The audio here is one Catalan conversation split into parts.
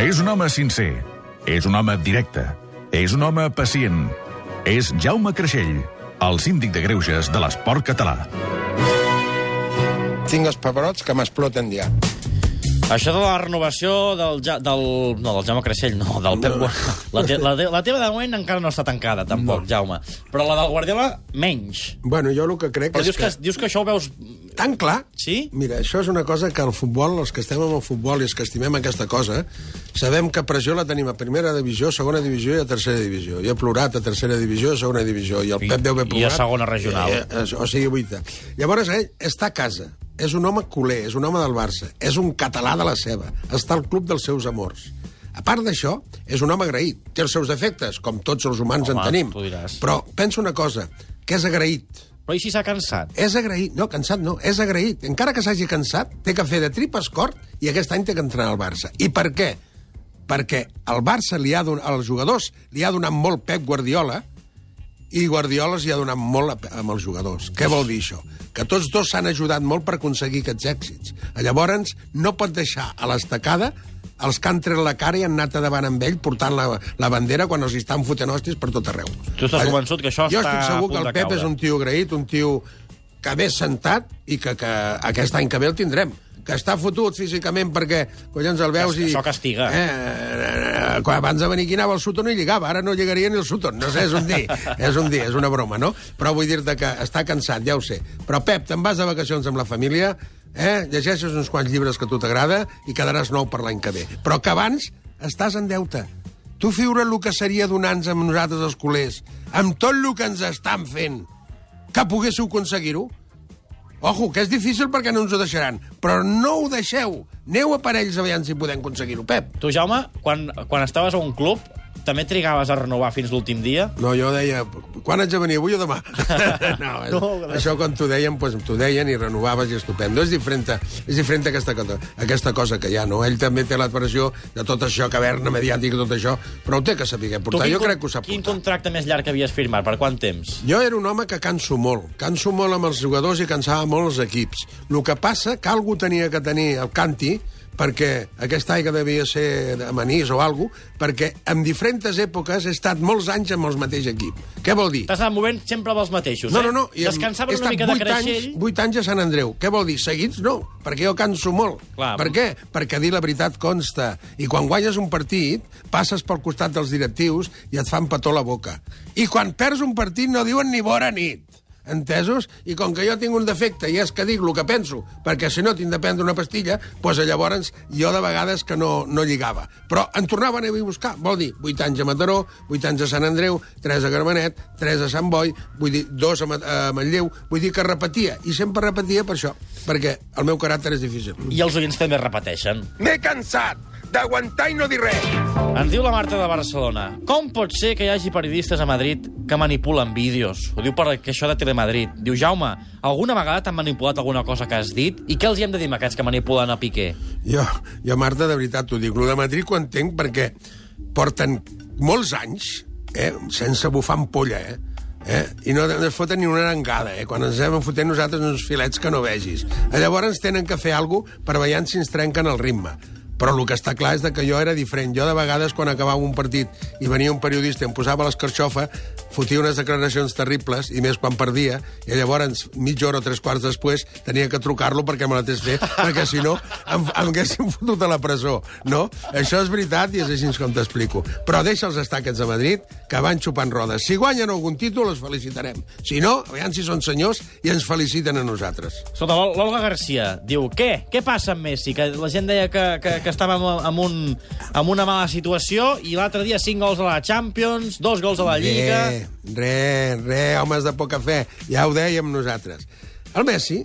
És un home sincer. És un home directe. És un home pacient. És Jaume Creixell, el síndic de greuges de l'esport català. Tinc els paperots que m'exploten ja. Això de la renovació del, ja, del, no, del Jaume Creixell, no, del Pep Guardiola. La, te, la, te, la teva de moment encara no està tancada, tampoc, no. Jaume. Però la del Guardiola, menys. Bueno, jo el que crec Però és dius que, dius que això ho veus... Tan clar? Sí? Mira, això és una cosa que el futbol, els que estem amb el futbol i els que estimem aquesta cosa, sabem que pressió la tenim a primera divisió, segona divisió i a tercera divisió. I he plorat a tercera divisió, a segona divisió. I el I- Pep deu haver i a plorat. segona regional. Eh, eh, o sigui, vuita. Llavors, ell està a casa. És un home culer, és un home del Barça. És un català de la seva. Està al club dels seus amors. A part d'això, és un home agraït. Té els seus defectes, com tots els humans Home, en tenim. Però pensa una cosa, que és agraït. Però i si s'ha cansat? És agraït, no, cansat no, és agraït. Encara que s'hagi cansat, té que fer de tripes cort i aquest any té que entrenar al Barça. I per què? Perquè el Barça li ha donat, als jugadors li ha donat molt Pep Guardiola i Guardiola els hi ha donat molt amb els jugadors. Què vol dir això? Que tots dos s'han ajudat molt per aconseguir aquests èxits. Llavors, no pot deixar a l'estacada els que han tret la cara i han anat a davant amb ell portant la, la bandera quan els estan fotent hòsties per tot arreu. Tu estàs convençut que això jo està estic a segur que el Pep caure. és un tio agraït, un tio que ve sentat i que, que aquest any que ve el tindrem que està fotut físicament perquè, collons, el veus i... això castiga. Eh, eh, eh, quan abans de venir aquí anava al Sutton i lligava, ara no lligaria ni el Sutton. No sé, és un dir, és un dir, és una broma, no? Però vull dir-te que està cansat, ja ho sé. Però, Pep, te'n vas de vacacions amb la família, eh? llegeixes uns quants llibres que a tu t'agrada i quedaràs nou per l'any que ve. Però que abans estàs en deute. Tu figura el que seria donar-nos amb nosaltres els culers, amb tot el que ens estan fent, que poguéssiu aconseguir-ho? Ojo, que és difícil perquè no ens ho deixaran, però no ho deixeu. Aneu a parells a veure si podem aconseguir-ho, Pep. Tu, Jaume, quan, quan estaves a un club, també trigaves a renovar fins l'últim dia? No, jo deia, quan haig de venir, avui o demà? no, No, això quan t'ho deien, pues, t'ho deien i renovaves i estupendo. És diferent, és diferent aquesta, cosa- aquesta cosa que hi ha, no? Ell també té la pressió de tot això, caverna mediàtica, tot això, però ho té que saber portar. quin Jo crec que ho sap Quin portar. contracte més llarg havies firmat? Per quant temps? Jo era un home que canso molt. Canso molt amb els jugadors i cansava molt els equips. El que passa que algú tenia que tenir el canti perquè aquesta aigua devia ser de manís o alguna perquè en diferents èpoques he estat molts anys amb el mateix equip. Què vol dir? T'has anat movent sempre amb els mateixos, No, eh? no, no. Descansaves he una mica de creixell... Anys, 8 anys a Sant Andreu. Què vol dir? Seguits? No, perquè jo canso molt. Clar. Per què? Perquè dir la veritat consta. I quan guanyes un partit, passes pel costat dels directius i et fan petó la boca. I quan perds un partit no diuen ni bona nit. Entesos? I com que jo tinc un defecte i és que dic el que penso, perquè si no tinc de prendre una pastilla, doncs llavors jo de vegades que no, no lligava. Però em tornaven a buscar. Vol dir, 8 anys a Mataró, 8 anys a Sant Andreu, 3 a Gramenet, 3 a Sant Boi, vull dir, 2 a, Ma- a Manlleu, vull dir que repetia. I sempre repetia per això, perquè el meu caràcter és difícil. I els oients també repeteixen. M'he cansat d'aguantar i no dir res. Ens diu la Marta de Barcelona. Com pot ser que hi hagi periodistes a Madrid que manipulen vídeos? Ho diu per això de Telemadrid. Diu, Jaume, alguna vegada t'han manipulat alguna cosa que has dit? I què els hi hem de dir a aquests que manipulen a Piqué? Jo, jo, Marta, de veritat t'ho dic. Lo de Madrid ho entenc perquè porten molts anys eh, sense bufar ampolla, eh? Eh? I no, es foten ni una arengada, eh? Quan ens hem fotent nosaltres uns filets que no vegis. Llavors tenen que fer alguna cosa per veure si ens trenquen el ritme. Però el que està clar és que jo era diferent. Jo, de vegades, quan acabava un partit i venia un periodista i em posava l'escarxofa, fotia unes declaracions terribles, i més quan perdia, i llavors, mitja hora o tres quarts després, tenia que trucar-lo perquè me la tés fer, perquè si no em, em haguessin fotut a la presó, no? Això és veritat i és així com t'explico. Però deixa'ls estar aquests a Madrid, que van xupant rodes. Si guanyen algun títol, els felicitarem. Si no, aviam si són senyors i ens feliciten a nosaltres. Escolta, l'Ol- l'Olga Garcia diu, què? Què passa amb Messi? Que la gent deia que, que, que estava en, un, en una mala situació i l'altre dia 5 gols a la Champions, 2 gols a la Lliga... Re, re, homes de poca fe. Ja ho dèiem nosaltres. El Messi,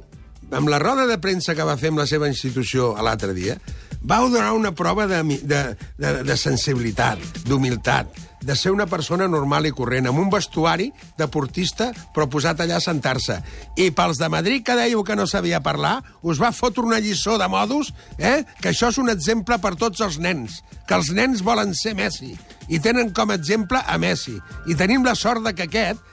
amb la roda de premsa que va fer amb la seva institució l'altre dia, va donar una prova de, de, de, de sensibilitat, d'humilitat, de ser una persona normal i corrent, amb un vestuari deportista però posat allà a sentar-se. I pels de Madrid que dèieu que no sabia parlar, us va fotre una lliçó de modus, eh? que això és un exemple per tots els nens, que els nens volen ser Messi, i tenen com a exemple a Messi. I tenim la sort de que aquest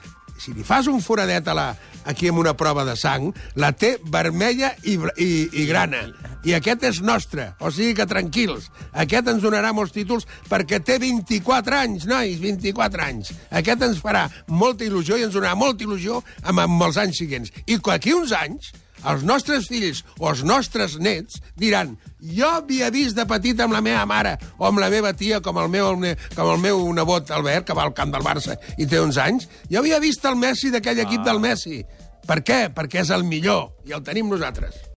si li fas un foradet a la, aquí amb una prova de sang, la té vermella i, i, i grana. I aquest és nostre, o sigui que tranquils. Aquest ens donarà molts títols perquè té 24 anys, nois, 24 anys. Aquest ens farà molta il·lusió i ens donarà molta il·lusió amb, amb els anys següents. I d'aquí uns anys, els nostres fills o els nostres nets diran jo havia vist de petit amb la meva mare o amb la meva tia, com el meu, com el meu nebot Albert, que va al camp del Barça i té 11 anys, jo havia vist el Messi d'aquell equip del Messi. Per què? Perquè és el millor, i el tenim nosaltres.